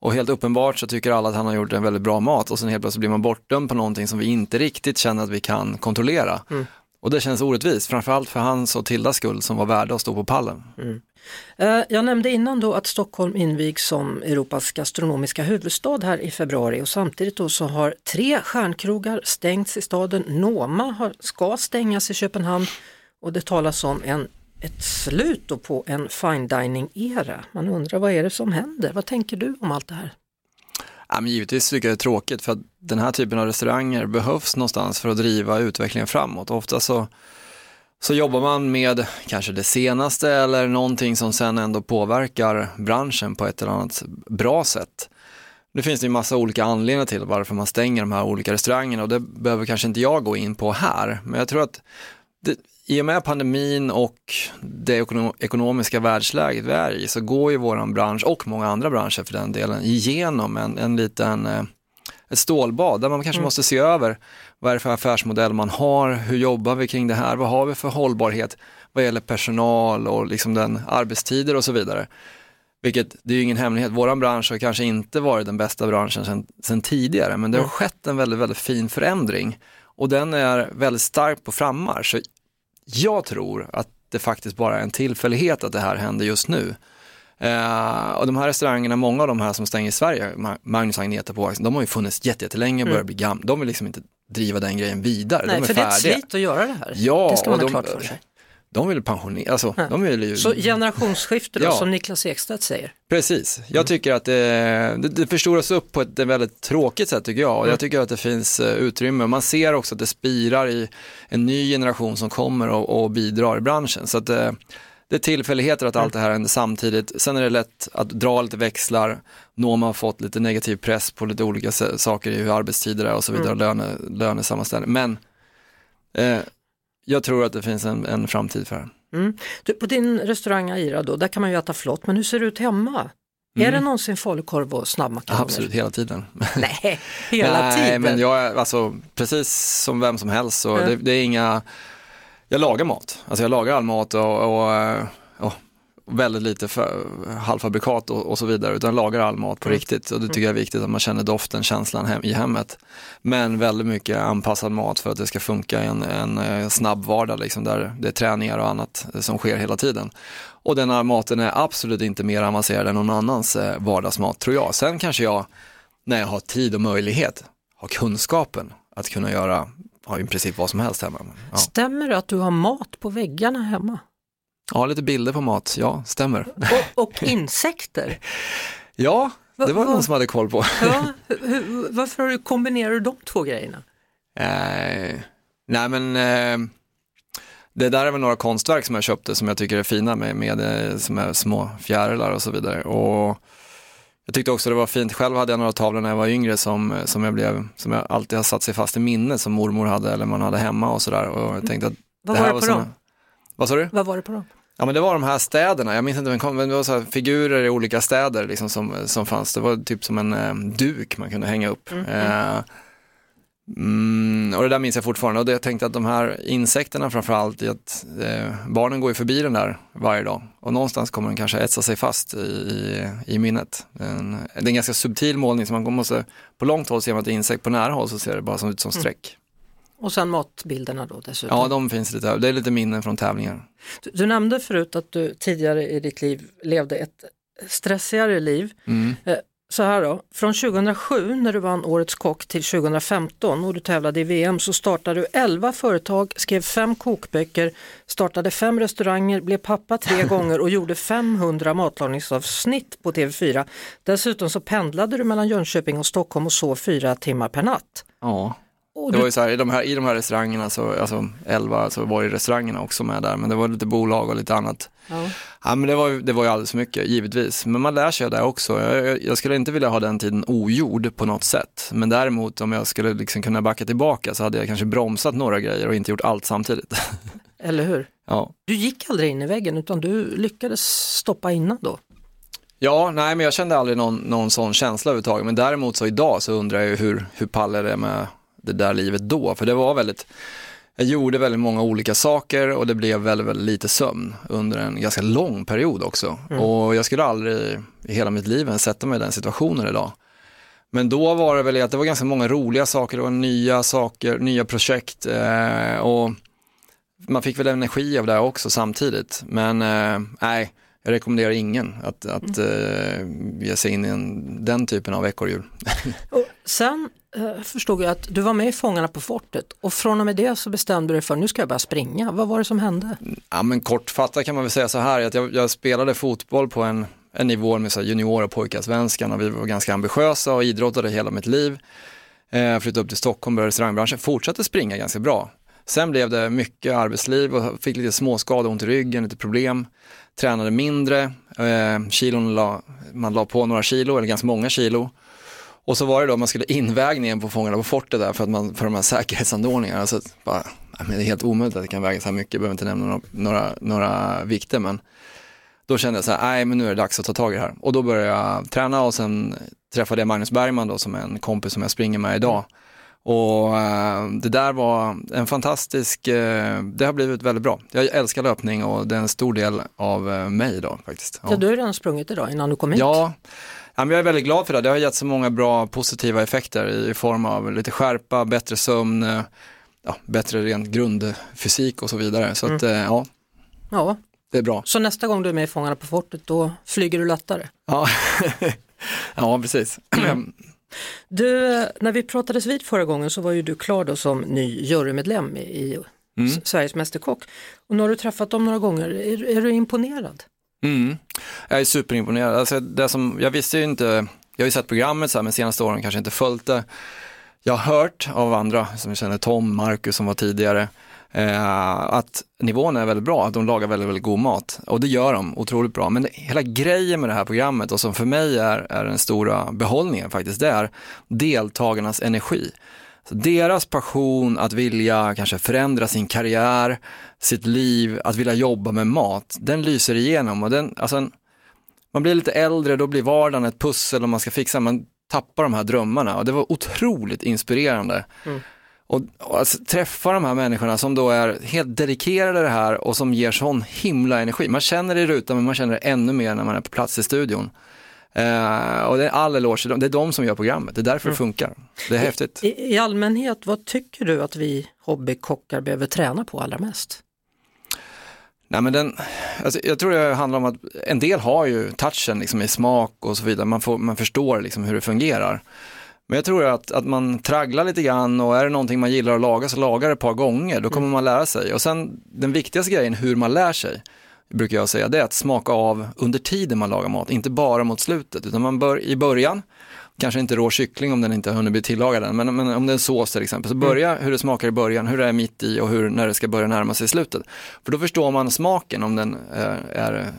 och helt uppenbart så tycker alla att han har gjort en väldigt bra mat och sen helt plötsligt blir man bortdömd på någonting som vi inte riktigt känner att vi kan kontrollera. Mm. Och det känns orättvist, framförallt för hans och Tildas skull som var värda att stå på pallen. Mm. Eh, jag nämnde innan då att Stockholm invigs som Europas gastronomiska huvudstad här i februari och samtidigt då så har tre stjärnkrogar stängts i staden. Noma har, ska stängas i Köpenhamn och det talas om en, ett slut då på en fine dining-era. Man undrar vad är det som händer? Vad tänker du om allt det här? Ja, men givetvis tycker jag det är tråkigt för att den här typen av restauranger behövs någonstans för att driva utvecklingen framåt. Ofta så, så jobbar man med kanske det senaste eller någonting som sen ändå påverkar branschen på ett eller annat bra sätt. Nu finns det ju massa olika anledningar till varför man stänger de här olika restaurangerna och det behöver kanske inte jag gå in på här. Men jag tror att det, i och med pandemin och det ekono- ekonomiska världsläget vi är i så går ju våran bransch och många andra branscher för den delen igenom en, en liten eh, ett stålbad där man kanske måste se över vad är det för affärsmodell man har, hur jobbar vi kring det här, vad har vi för hållbarhet vad gäller personal och liksom den arbetstider och så vidare. Vilket, det är ju ingen hemlighet, våran bransch har kanske inte varit den bästa branschen sedan, sedan tidigare, men det har skett en väldigt, väldigt fin förändring och den är väldigt stark på frammarsch. Så jag tror att det faktiskt bara är en tillfällighet att det här händer just nu. Eh, och de här restaurangerna, många av de här som stänger i Sverige, Ma- Magnus Agneta på de har ju funnits jätte- jättelänge och börjar bli gamla. De vill liksom inte driva den grejen vidare. Nej, de är för det är ett slit att göra det här. Ja, det ska man och ha klart för sig. De vill pensionera, alltså de vill ju... Så generationsskifte då, Ja. som Niklas Ekstedt säger. Precis, jag tycker att det, det, förstoras upp på ett väldigt tråkigt sätt tycker jag. Och jag tycker att det finns eh, utrymme. Man ser också att det spirar i en ny generation som kommer och, och bidrar i branschen. Så att det, det är tillfälligheter att allt det här händer samtidigt. Sen är det lätt att dra lite växlar. Noma har fått lite negativ press på lite olika saker i hur arbetstider är och så vidare, mm. löne, lönesammanställning. Men eh, jag tror att det finns en, en framtid för det här. Mm. Du, på din restaurang Aira då, där kan man ju äta flott, men hur ser det ut hemma? Är Mm. det någonsin falukorv och snabbmakaroner? Absolut, hela tiden. Nej, hela Nej, tiden. men jag är alltså precis som vem som helst så Ja. det, det är inga, jag lagar mat, alltså jag lagar all mat och, och, eh, och, väldigt lite för, halvfabrikat och, och så vidare, utan lagar all mat på riktigt. Och det tycker jag är viktigt att man känner doften, känslan hem, i hemmet. Men väldigt mycket anpassad mat för att det ska funka i en, en eh, snabb vardag, liksom, där det är träningar och annat eh, som sker hela tiden. Och den här maten är absolut inte mer avancerad än någon annans eh, vardagsmat, tror jag. Sen kanske jag, när jag har tid och möjlighet, har kunskapen att kunna göra ja, i princip vad som helst hemma. Ja. Stämmer det att du har mat på väggarna hemma? Ja, lite bilder på mat, ja, stämmer. Och, och insekter? Ja, det var Va- någon som hade koll på. Ja, hur, varför kombinerar du de två grejerna? Eh, nej men eh, det där är väl några konstverk som jag köpte som jag tycker är fina med, med eh, som är små fjärilar och så vidare. Och jag tyckte också det var fint, själv hade jag några tavlor när jag var yngre som, som, jag, blev, som jag alltid har satt sig fast i minnet som mormor hade eller man hade hemma och sådär. Och jag tänkte att Vad det var här det på såna- dem? Vad sa du? Vad var det på dem? Ja men det var de här städerna, jag minns inte men det var så figurer i olika städer liksom som, som fanns. Det var typ som en eh, duk man kunde hänga upp. Eh, mm, och det där minns jag fortfarande och det, jag tänkte att de här insekterna framförallt, att eh, barnen går ju förbi den där varje dag och någonstans kommer den kanske etsa sig fast i, i, minnet. En, det är en ganska subtil målning så man måste, på långt håll ser man att det är insekt, på nära håll så ser det bara som, ut som streck. Och sen matbilderna då dessutom. Ja, de finns lite, det är lite minnen från tävlingar. Du, du nämnde förut att du tidigare i ditt liv levde ett stressigare liv. Mm. Eh, Så här då, från 2007 när du vann Årets kock till 2015 och du tävlade i VM så startade du 11 företag, skrev fem kokböcker, startade fem restauranger, blev pappa tre gånger och gjorde 500 matlagningsavsnitt på TV4. Dessutom så pendlade du mellan Jönköping och Stockholm och sov fyra timmar per natt. Ja. Det var ju så här, i de här, i de här restaurangerna, så, alltså 11, så var ju restaurangerna också med där, men det var lite bolag och lite annat. ja. Ja men det var, det var ju alldeles för mycket, givetvis. Men man lär sig där också. Jag, jag, skulle inte vilja ha den tiden ogjord på något sätt. Men däremot om jag skulle liksom kunna backa tillbaka så hade jag kanske bromsat några grejer och inte gjort allt samtidigt. Eller hur? ja. Du gick aldrig in i väggen utan du lyckades stoppa innan då. ja, nej men jag kände aldrig någon, någon sån känsla överhuvudtaget. Men däremot så idag så undrar jag hur, hur pallar det med det där livet då? För det var väldigt, jag gjorde väldigt många olika saker och det blev väldigt, väldigt lite sömn under en ganska lång period också. Och jag skulle aldrig i hela mitt liv ens sätta mig i den situationen idag. Men då var det väl att det var ganska många roliga saker, det var nya saker, nya projekt eh, och man fick väl energi av det också samtidigt. Men eh, nej, jag rekommenderar ingen att, att eh, ge sig in i en, den typen av ekorrhjul. Och sen Eh, förstod jag att du var med i Fångarna på fortet och från och med det så bestämde du dig för nu ska jag börja springa. Vad var det som hände? Ja men kortfattat kan man väl säga så här, att jag, jag spelade fotboll på en, en nivå med så här junior och pojkarsvenskan och vi var ganska ambitiösa och idrottade hela mitt liv. Eh, flyttade upp till Stockholm, började i restaurangbranschen, fortsatte springa ganska bra. Sen blev det mycket arbetsliv och fick lite småskador, ont i ryggen, lite problem. Tränade mindre, eh, kilon la, man la på några kilo, eller ganska många kilo. Och så var det då, man skulle invägningen på Fångarna på fortet där för, att man, för de här säkerhetsanordningarna. Så bara, det är helt omöjligt att det kan väga så här mycket, jag behöver inte nämna några, några, några vikter. Men då kände jag så här, nej men nu är det dags att ta tag i det här. Och då började jag träna och sen träffade jag Magnus Bergman då som är en kompis som jag springer med idag. Och eh, det där var en fantastisk, eh, det har blivit väldigt bra. Jag älskar löpning och det är en stor del av eh, mig idag faktiskt. Ja. du har redan sprungit idag innan du kom hit. Ja, ja men jag är väldigt glad för det. Det har gett så många bra positiva effekter i form av lite skärpa, bättre sömn, eh, ja, bättre rent grundfysik och så vidare. Så att, eh, ja, ja. det är bra. Så nästa gång du är med i Fångarna på fortet då flyger du lättare. Ja, ja precis. Du, när vi pratades vid förra gången så var ju du klar då som ny jurymedlem i S- Sveriges Mästerkock. Och nu har du träffat dem några gånger, är, är du imponerad? Mm. Jag är superimponerad. Alltså, det som, jag visste ju inte, jag har ju sett programmet så här, men senaste åren kanske inte följt det. Jag har hört av andra, som jag känner Tom, Marcus som var tidigare, eh, att nivån är väldigt bra, att de lagar väldigt, väldigt god mat. Och det gör de otroligt bra. Men det, hela grejen med det här programmet och som för mig är, är den stora behållningen faktiskt, det är deltagarnas energi. Så deras passion att vilja kanske förändra sin karriär, sitt liv, att vilja jobba med mat, den lyser igenom och den, alltså en, man blir lite äldre, då blir vardagen ett pussel och man ska fixa, man tappar de här drömmarna och det var otroligt inspirerande. Och, och alltså, träffa de här människorna som då är helt dedikerade det här och som ger sån himla energi. Man känner det i rutan men man känner det ännu mer när man är på plats i studion. Eh, och det är all eloge det är de som gör programmet, det är därför det funkar. Det är häftigt. I, I allmänhet, vad tycker du att vi hobbykockar behöver träna på allra mest? Nej, men den, alltså, jag tror det handlar om att en del har ju touchen liksom, i smak och så vidare, man, får, man förstår liksom, hur det fungerar. Men jag tror att, att man tragglar lite grann och är det någonting man gillar att laga så lagar det ett par gånger, då kommer man lära sig. Och sen den viktigaste grejen, hur man lär sig, brukar jag säga, det är att smaka av under tiden man lagar mat, inte bara mot slutet, utan man bör i början, kanske inte rå kyckling om den inte har hunnit bli tillagad än, men, men om det är en sås till exempel, så börja hur det smakar i början, hur det är mitt i och hur, när det ska börja närma sig slutet. För då förstår man smaken om den eh, är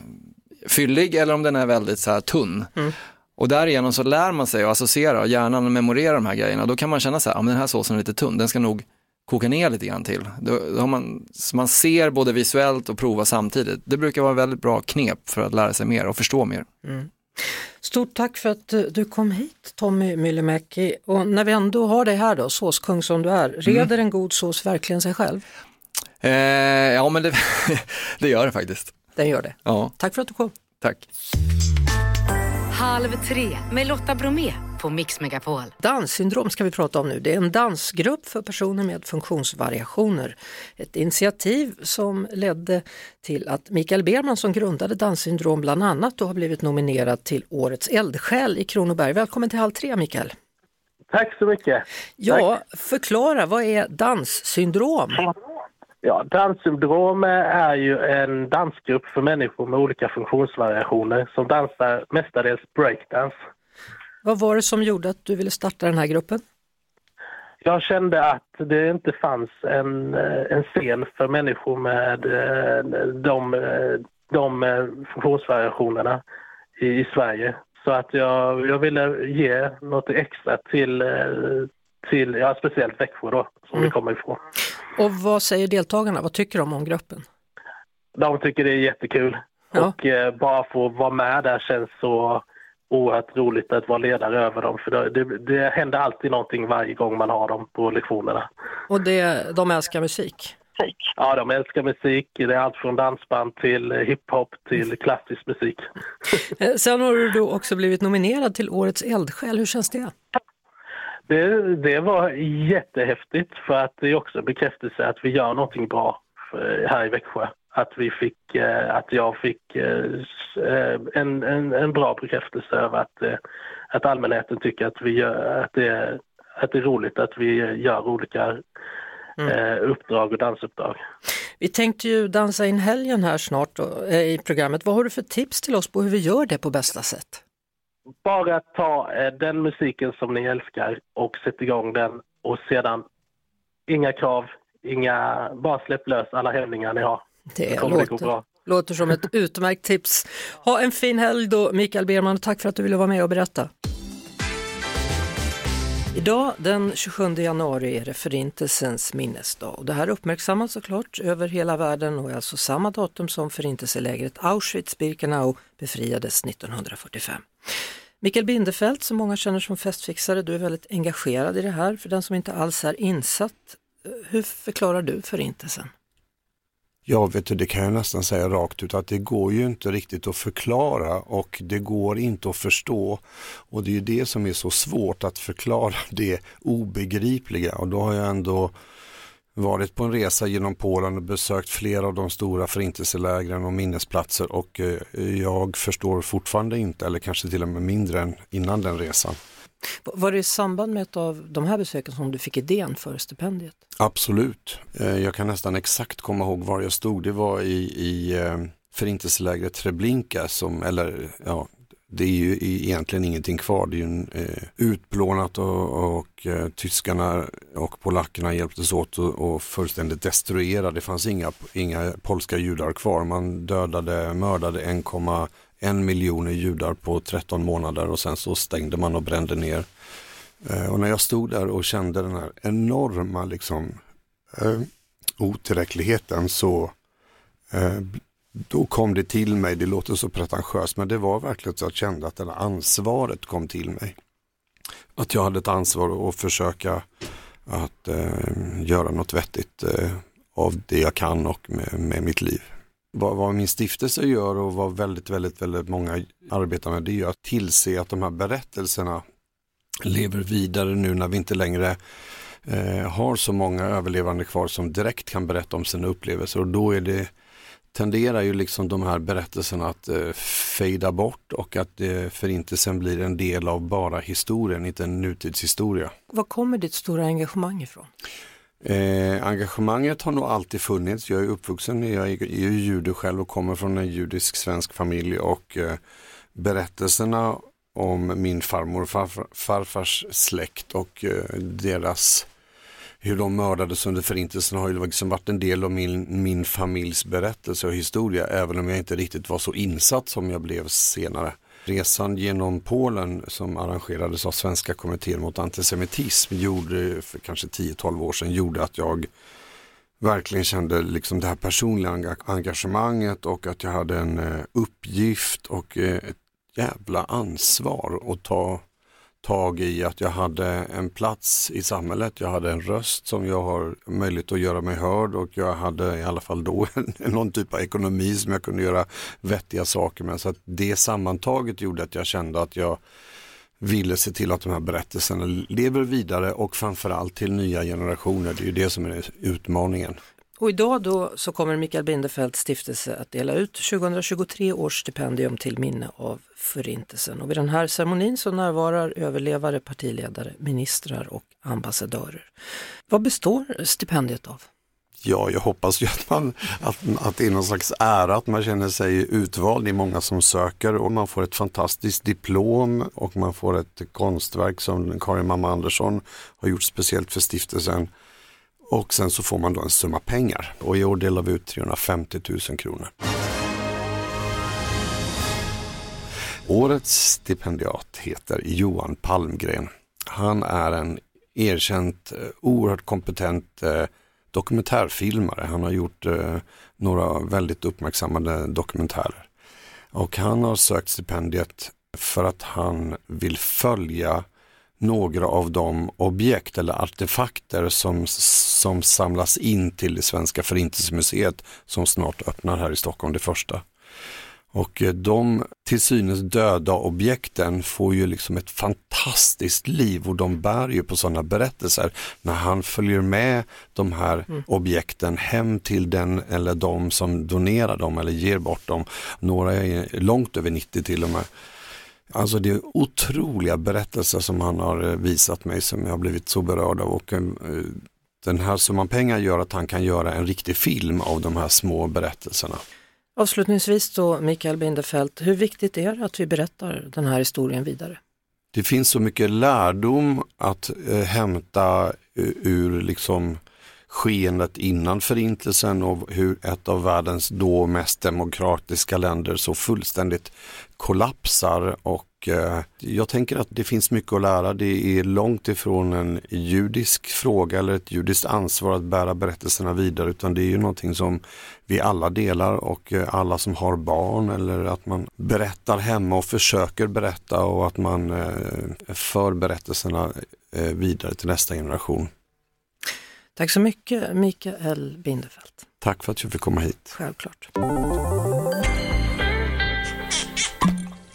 fyllig eller om den är väldigt så här tunn. Och därigenom så lär man sig att associera och hjärnan memorerar de här grejerna. Då kan man känna så här, ja, men den här såsen är lite tunn, den ska nog koka ner lite grann till. Då, då har man, så man ser både visuellt och provar samtidigt. Det brukar vara väldigt bra knep för att lära sig mer och förstå mer. Stort tack för att eh, du kom hit Tommy Myllymäki. Och när vi ändå har dig här då, såskung som du är, reder en god sås verkligen sig själv? Eh, ja men det, det gör det faktiskt. Den gör det. Ja, Tack för att du kom. tack. Halv tre med Lotta Bromé på Mix Megapol. Danssyndrom ska vi prata om nu. Det är en dansgrupp för personer med funktionsvariationer. Ett initiativ som ledde till att Mikael Berman som grundade Danssyndrom bland annat då har blivit nominerad till Årets eldsjäl i Kronoberg. Välkommen till Halv tre Mikael. Tack så mycket. Ja, förklara, vad är danssyndrom? Ja, Down-syndrom är ju en dansgrupp för människor med olika funktionsvariationer som dansar mestadels breakdance. Vad var det som gjorde att du ville starta den här gruppen? Jag kände att det inte fanns en, eh, en scen för människor med eh, de, de eh, funktionsvariationerna i, i Sverige. Så att jag, jag ville ge något extra till, till ja, speciellt Växjö då, som vi kommer ifrån. Och vad säger deltagarna? Vad tycker de om gruppen? De tycker det är jättekul. Ja. Och eh, bara få vara med där känns så oerhört roligt att vara ledare över dem. För det, det, det händer alltid någonting varje gång man har dem på lektionerna. Och det, de älskar musik? Ja, de älskar musik. Det är allt från dansband till eh, hiphop till klassisk musik. Eh, Sen har du då också blivit nominerad till Årets eldsjäl. Hur känns det? Det, det var jättehäftigt för att det är också en bekräftelse att vi gör någonting bra för, här i Växjö. Att, vi fick, eh, att jag fick eh, eh, en, en, en bra bekräftelse över att, att allmänheten tycker att, vi gör, att, det, att det är roligt att vi gör olika eh, uppdrag och dansuppdrag. Vi tänkte ju dansa in helgen här snart då, i programmet. Vad har du för tips till oss på hur vi gör det på bästa sätt? Bara ta den musiken som ni älskar och sätt igång den och sedan inga krav, inga, bara släpp lös alla hämningar ni har. Det låter, låter som ett utmärkt tips. Ha en fin helg då Mikael Berman och tack för att du ville vara med och berätta. Idag den 27 januari är det Förintelsens minnesdag och det här uppmärksammas såklart över hela världen och är alltså samma datum som förintelselägret Auschwitz-Birkenau befriades 1945. Mikael Bindefeld som många känner som festfixare, du är väldigt engagerad i det här. För den som inte alls är insatt, eh, hur förklarar du Förintelsen? Ja, vet du, det kan jag nästan säga rakt ut att det går ju inte riktigt att förklara och det går inte att förstå. Och det är ju det som är så svårt att förklara det obegripliga och då har jag ändå varit på en resa genom Polen och besökt flera av de stora förintelselägren och minnesplatser och eh, jag förstår fortfarande inte, eller kanske till och med mindre än innan den resan. Var det i samband med ett av de här besöken som du fick idén för stipendiet? Absolut. Eh, jag kan nästan exakt komma ihåg var jag stod. Det var i, i eh, förintelselägret Treblinka som, eller ja, det är ju egentligen ingenting kvar. Det är ju en, eh, utplånat och, och eh, tyskarna och polackerna hjälptes åt och, och fullständigt destruera. Det fanns inga, inga polska judar kvar. Man dödade, mördade en miljoner judar på 13 månader och sen så stängde man och brände ner. Eh, och när jag stod där och kände den här enorma liksom, eh, otillräckligheten så eh, då kom det till mig, det låter så pretentiöst men det var verkligen så att jag kände att det här ansvaret kom till mig. Att jag hade ett ansvar att försöka att eh, göra något vettigt eh, av det jag kan och med, med mitt liv. Vad, vad min stiftelse gör och vad väldigt, väldigt, väldigt många arbetar med det är att tillse att de här berättelserna lever vidare nu när vi inte längre eh, har så många överlevande kvar som direkt kan berätta om sina upplevelser och då är det tenderar ju liksom de här berättelserna att eh, fejda bort och att eh, förintelsen blir en del av bara historien, inte en nutidshistoria. Var kommer ditt stora engagemang ifrån? Eh, engagemanget har nog alltid funnits. Jag är uppvuxen, jag är, är ju jude själv och kommer från en judisk svensk familj och eh, berättelserna om min farmor och farfar, farfars släkt och eh, deras hur de mördades under förintelsen har ju liksom varit en del av min, min familjs berättelse och historia även om jag inte riktigt var så insatt som jag blev senare. Resan genom Polen som arrangerades av Svenska kommittén mot antisemitism gjorde för kanske 10-12 år sedan gjorde att jag verkligen kände liksom det här personliga engagemanget och att jag hade en eh, uppgift och eh, ett jävla ansvar att ta tag i att jag hade en plats i samhället. Jag hade en röst som jag har möjlighet att göra mig hörd och jag hade i alla fall då någon typ av ekonomi som jag kunde göra vettiga saker med. Så att det sammantaget gjorde att jag kände att jag ville se till att de här berättelserna lever vidare och framförallt till nya generationer. Det är ju det som är utmaningen. Och idag då så kommer Mikael Bindefelds stiftelse att dela ut 2023 års stipendium till minne av Förintelsen. Och vid den här ceremonin så närvarar överlevare, partiledare, ministrar och ambassadörer. Vad består stipendiet av? Ja, jag hoppas ju att, man, att, att det är någon slags ära att man känner sig utvald. Det är många som söker och man får ett fantastiskt diplom och man får ett konstverk som Karin Mamma Andersson har gjort speciellt för stiftelsen. Och sen så får man då en summa pengar och i år delar vi ut 350 000 kronor. Årets stipendiat heter Johan Palmgren. Han är en erkänt, eh, oerhört kompetent eh, dokumentärfilmare. Han har gjort eh, några väldigt uppmärksammade dokumentärer. Och han har sökt stipendiet för att han vill följa några av de objekt eller artefakter som, som samlas in till det svenska förintelsemuseet som snart öppnar här i Stockholm, det första. Och eh, de till synes döda objekten får ju liksom ett fantastiskt liv och de bär ju på sådana berättelser när han följer med de här Mm. objekten hem till den eller de som donerar dem eller ger bort dem. Några är långt över 90 till och med. Alltså det är otroliga berättelser som han har eh, visat mig som jag har blivit så berörd av och eh, den här summan pengar gör att han kan göra en riktig film av de här små berättelserna. Avslutningsvis då Mikael Bindefeld, hur viktigt är det att vi berättar den här historien vidare? Det finns så mycket lärdom att eh, hämta ur liksom skeendet innan förintelsen och hur ett av världens då mest demokratiska länder så fullständigt kollapsar och eh, jag tänker att det finns mycket att lära. Det är långt ifrån en judisk fråga eller ett judiskt ansvar att bära berättelserna vidare utan det är ju någonting som vi alla delar och eh, alla som har barn eller att man berättar hemma och försöker berätta och att man eh, för berättelserna vidare till nästa generation. Tack så mycket Mikael Bindefeld. Tack för att jag fick komma hit. Självklart.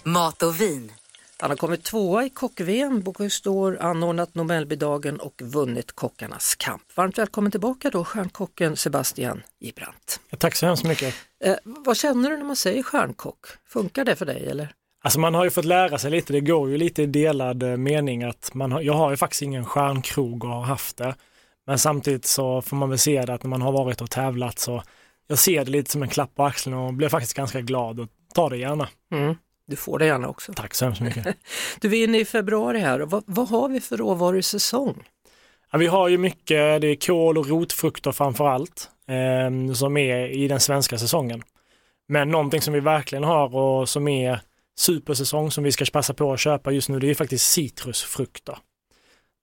Mat och vin. Han har kommit tvåa i kock-VM, Bocuse d'Or, anordnat Nobelbidagen och vunnit Kockarnas kamp. Varmt välkommen tillbaka då, stjärnkocken Sebastian Gibrant. Tack så hemskt mycket. Eh, vad känner du när man säger stjärnkock? Funkar det för dig eller? Alltså man har ju fått lära sig lite, det går ju lite i delad eh, mening att man har, jag har ju faktiskt ingen stjärnkrog och har haft det. Men samtidigt så får man väl se det att när man har varit och tävlat så jag ser det lite som en klapp på axeln och blir faktiskt ganska glad och tar det gärna. Mm. Du får det gärna också. Tack så hemskt mycket. Du är inne i februari här och vad, vad har vi för råvarusäsong? Ja, vi har ju mycket, det är kål och rotfrukter framför allt, eh, som är i den svenska säsongen. Men någonting som vi verkligen har och som är supersäsong som vi ska passa på att köpa just nu, det är faktiskt citrusfrukter.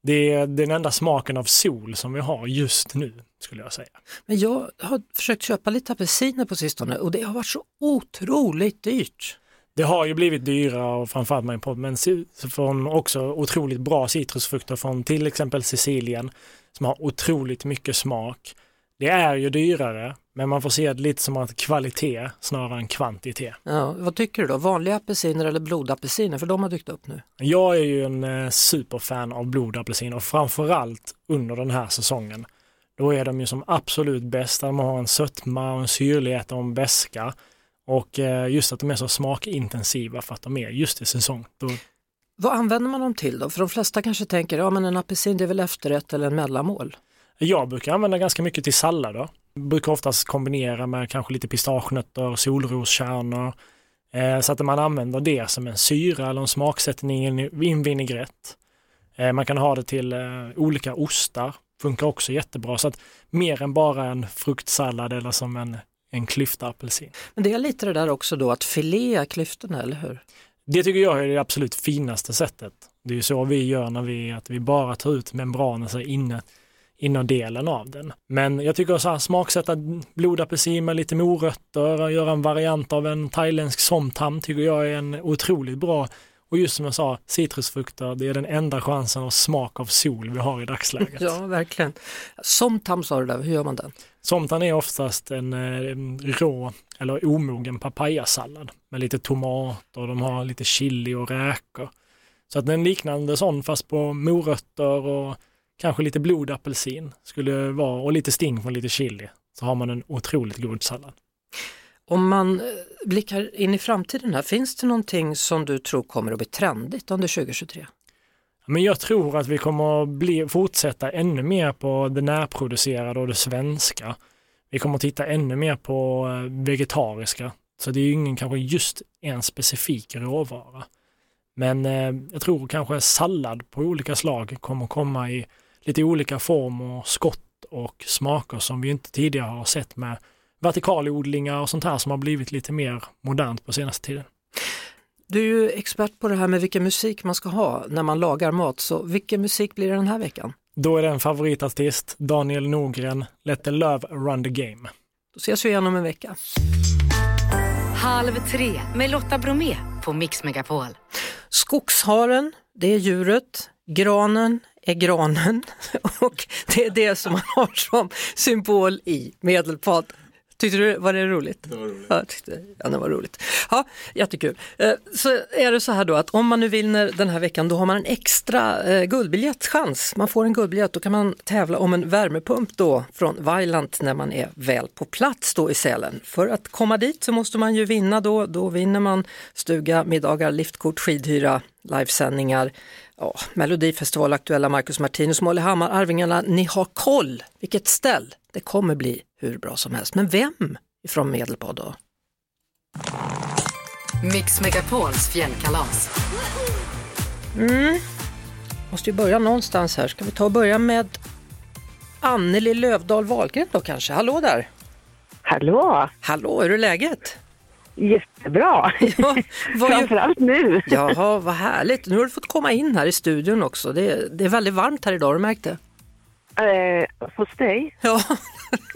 Det är den enda smaken av sol som vi har just nu, skulle jag säga. Men jag har försökt köpa lite apelsiner på sistone och det har varit så otroligt dyrt. Det har ju blivit dyrare och framförallt med import, men från också otroligt bra citrusfrukter från till exempel Sicilien som har otroligt mycket smak. Det är ju dyrare, men man får se det lite som att kvalitet snarare än kvantitet. Ja, vad tycker du då? Vanliga apelsiner eller blodapelsiner? För de har dykt upp nu. Jag är ju en eh, superfan av blodapelsin och framförallt under den här säsongen. Då är de ju som absolut bäst, de har en sötma och en syrlighet och en beska. Och eh, just att de är så smakintensiva för att de är just i säsong. Då, Vad använder man dem till då? För de flesta kanske tänker, ja men en apelsin det är väl efterrätt eller en mellanmål. Jag brukar använda ganska mycket till sallader. Brukar oftast kombinera med kanske lite pistagenötter, solroskärnor. Eh, så att man använder det som en syra eller en smaksättning i en- vinägrett. Eh, man kan ha det till eh, olika ostar, funkar också jättebra. Så att mer än bara en fruktsallad eller som en, en klyfta apelsin. Men det är lite det där också då att filea klyftorna, eller hur? Det tycker jag är det absolut finaste sättet. Det är ju så vi gör när vi, att vi bara tar ut membranen så inne, innerdelen av den. Men jag tycker så här smaksätta blodapelsin med lite morötter, göra en variant av en thailändsk somtam tycker jag är en otroligt bra och just som jag sa, citrusfrukter, det är den enda chansen av smak av sol vi har i dagsläget. Ja, verkligen. Somtam sa du där, hur gör man den? Somtan är oftast en, eh, en rå eller omogen papayasallad med lite tomat och de har lite chili och räkor. Så att en liknande sån fast på morötter och kanske lite blodapelsin skulle vara och lite sting från lite chili så har man en otroligt god sallad. Om man eh, blickar in i framtiden här, finns det någonting som du tror kommer att bli trendigt under 2023? Men jag tror att vi kommer att bli, fortsätta ännu mer på det närproducerade och det svenska. Vi kommer att titta ännu mer på eh, vegetariska. Så det är ju ingen kanske just en specifik råvara. Men eh, jag tror kanske sallad på olika slag kommer komma i lite olika form och skott och smaker som vi inte tidigare har sett med vertikalodlingar och sånt här som har blivit lite mer modernt på senaste tiden. Du är ju expert på det här med vilken musik man ska ha när man lagar mat, så vilken musik blir det den här veckan? Då är det en favoritartist, Daniel Norgren, Let the Love Run the Game. Då ses vi igen om en vecka. Halv tre med Lotta Bromé på Mix Megapol. Skogsharen, det är djuret. Granen är granen och det är det som man har som symbol i Medelpad. Tyckte du, var det roligt? Det var roligt. Ja, tyckte, ja, det var roligt. Ja, jättekul. Eh, Så är det så här då att om man nu vinner den här veckan då har man en extra eh, guldbiljettchans. Man får en guldbiljett, då kan man tävla om en värmepump då från Vailant när man är väl på plats då i Sälen. För att komma dit så måste man ju vinna då, då vinner man stuga, middagar, liftkort, skidhyra, livesändningar, ja, Melodifestival, aktuella Marcus Martinus, Molly Hammar, Arvingarna, ni har koll vilket ställ. Det kommer bli hur bra som helst. Men vem ifrån Medelpad då? Mix Megapols fjällkalas. Mm. Måste ju börja någonstans här. Ska vi ta och börja med Anneli Lövdahl Wahlgren då kanske? Hallå där! Hallå! Hallå, hur är läget? Jättebra! Ja, ju- Framförallt nu. Jaha, vad härligt. Nu har du fått komma in här i studion också. Det är, det är väldigt varmt här idag, har du märkt det? Eh, hos dig? Ja.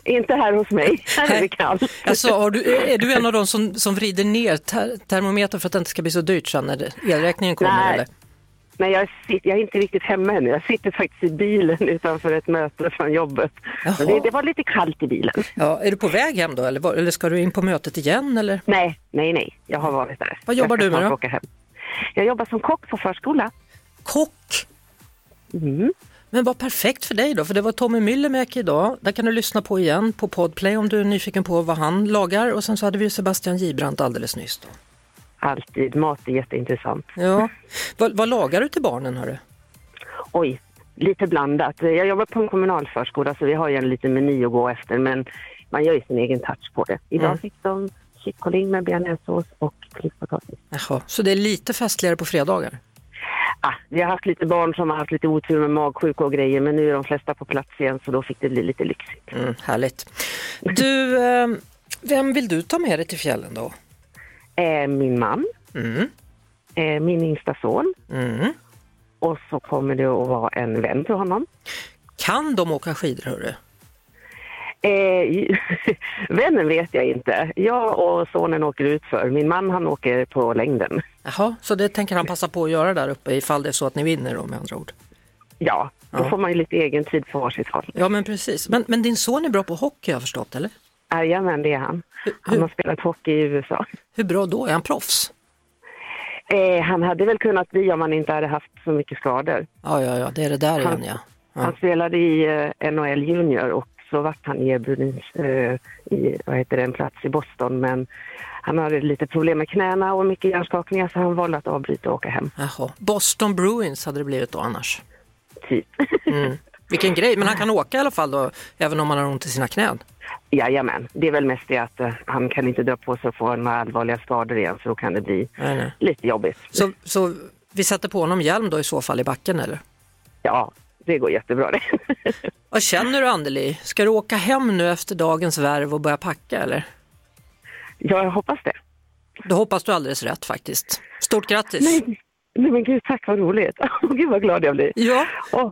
Inte här hos mig. Här är det kallt. Alltså, du, är du en av de som, som vrider ner ter, termometern för att det inte ska bli så dyrt sen när elräkningen kommer? Nej. Eller? Nej, jag, sitter, jag är inte riktigt hemma ännu. Jag sitter faktiskt i bilen utanför ett möte från jobbet. Men det, det var lite kallt i bilen. Ja, är du på väg hem då eller, var- eller ska du in på mötet igen? Eller? Nej, nej, nej. Jag har varit där. Vad jobbar du med då? Hem. Jag jobbar som kock på förskola. Kock? Mm. Men vad perfekt för dig då, för det var Tommy Myllymäki idag. Där kan du lyssna på igen på Podplay om du är nyfiken på vad han lagar. Och sen så hade vi Sebastian Gibrant alldeles nyss. Då. Alltid. Mat är jätteintressant. Ja. vad, vad lagar du till barnen hörru? Oj, lite blandat. Jag jobbar på en kommunal förskola så vi har ju en liten meny att gå efter men man gör ju sin egen touch på det. Idag Mm. fick de kyckling med bearnaisesås och klipppotatis. Jaha, så det är lite festligare på fredagar? Ah, vi har haft lite barn som har haft lite otur med magsjuka och grejer men nu är de flesta på plats igen så då fick det bli lite lyxigt. Mm, härligt. Du, eh, vem vill du ta med dig till fjällen då? Eh, min man, Mm. eh, min yngsta son Mm. och så kommer det att vara en vän till honom. Kan de åka skidor hörru? Eh, vännen vet jag inte. Jag och sonen åker ut för. Min man han åker på längden. Jaha, så det tänker han passa på att göra där uppe ifall det är så att ni vinner då med andra ord? Ja, Då får man ju lite egen tid på varsitt håll. Ja, men precis. Men, men din son är bra på hockey har jag förstått, eller? Jajamän, det är han. Han har spelat hockey i USA. Hur bra då? Är han proffs? Eh, han hade väl kunnat bli om han inte hade haft så mycket skador. Ja, ja, ja, det är det där igen, ja. Han spelade i eh, NHL Junior och så vart han erbjuden eh, i, vad heter det, en plats i Boston. Men han hade lite problem med knäna och mycket hjärnskakningar så han valde att avbryta och åka hem. Jaha. Boston Bruins hade det blivit då annars. Typ. Mm. Vilken grej, men han kan åka i alla fall då, även om han har ont i sina knän. Jajamän, det är väl mest det att eh, han kan inte dra på sig och få några allvarliga skador igen så då kan det bli Nej, nej. lite jobbigt. Så, så vi sätter på honom hjälm då i så fall i backen eller? Ja, det går jättebra det. Vad känner du Anneli? Ska du åka hem nu efter dagens värv och börja packa eller? Ja, jag hoppas det. Då hoppas du alldeles rätt faktiskt. Stort grattis! Nej, nej men gud, tack vad roligt. Gud vad glad jag blir. Ja. Åh.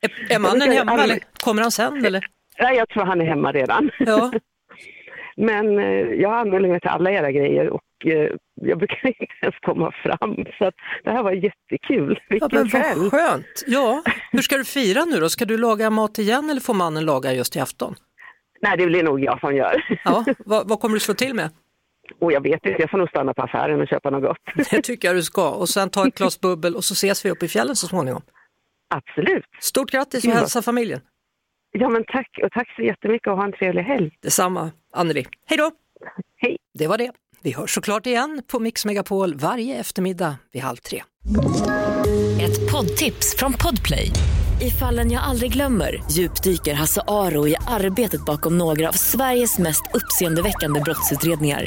Är, är mannen hemma aldrig- eller kommer han sen eller? Nej, jag tror han är hemma redan. Ja. Men eh, jag anmäler mig till alla era grejer och eh, jag brukar inte ens komma fram. Så det här var jättekul. Ja, Vilken men kväll! vad skönt! Ja, hur ska du fira nu då? Ska du laga mat igen eller får mannen laga just i afton? Nej, det blir nog jag som gör. Ja, vad, vad kommer du slå till med? Och jag vet inte, jag får nog stanna på affären och köpa något gott. Det tycker jag du ska. Och sen ta ett glas bubbel och så ses vi uppe i fjällen så småningom. Absolut. Stort grattis och Ja. hälsa familjen. Ja, men tack och tack så jättemycket och ha en trevlig helg. Detsamma, Anneli. Hej då! Hej! Det var det. Vi hörs såklart igen på Mix Megapol varje eftermiddag vid halv tre. Ett poddtips från Podplay. I fallen jag aldrig glömmer djupdyker Hasse Aro i arbetet bakom några av Sveriges mest uppseendeväckande brottsutredningar.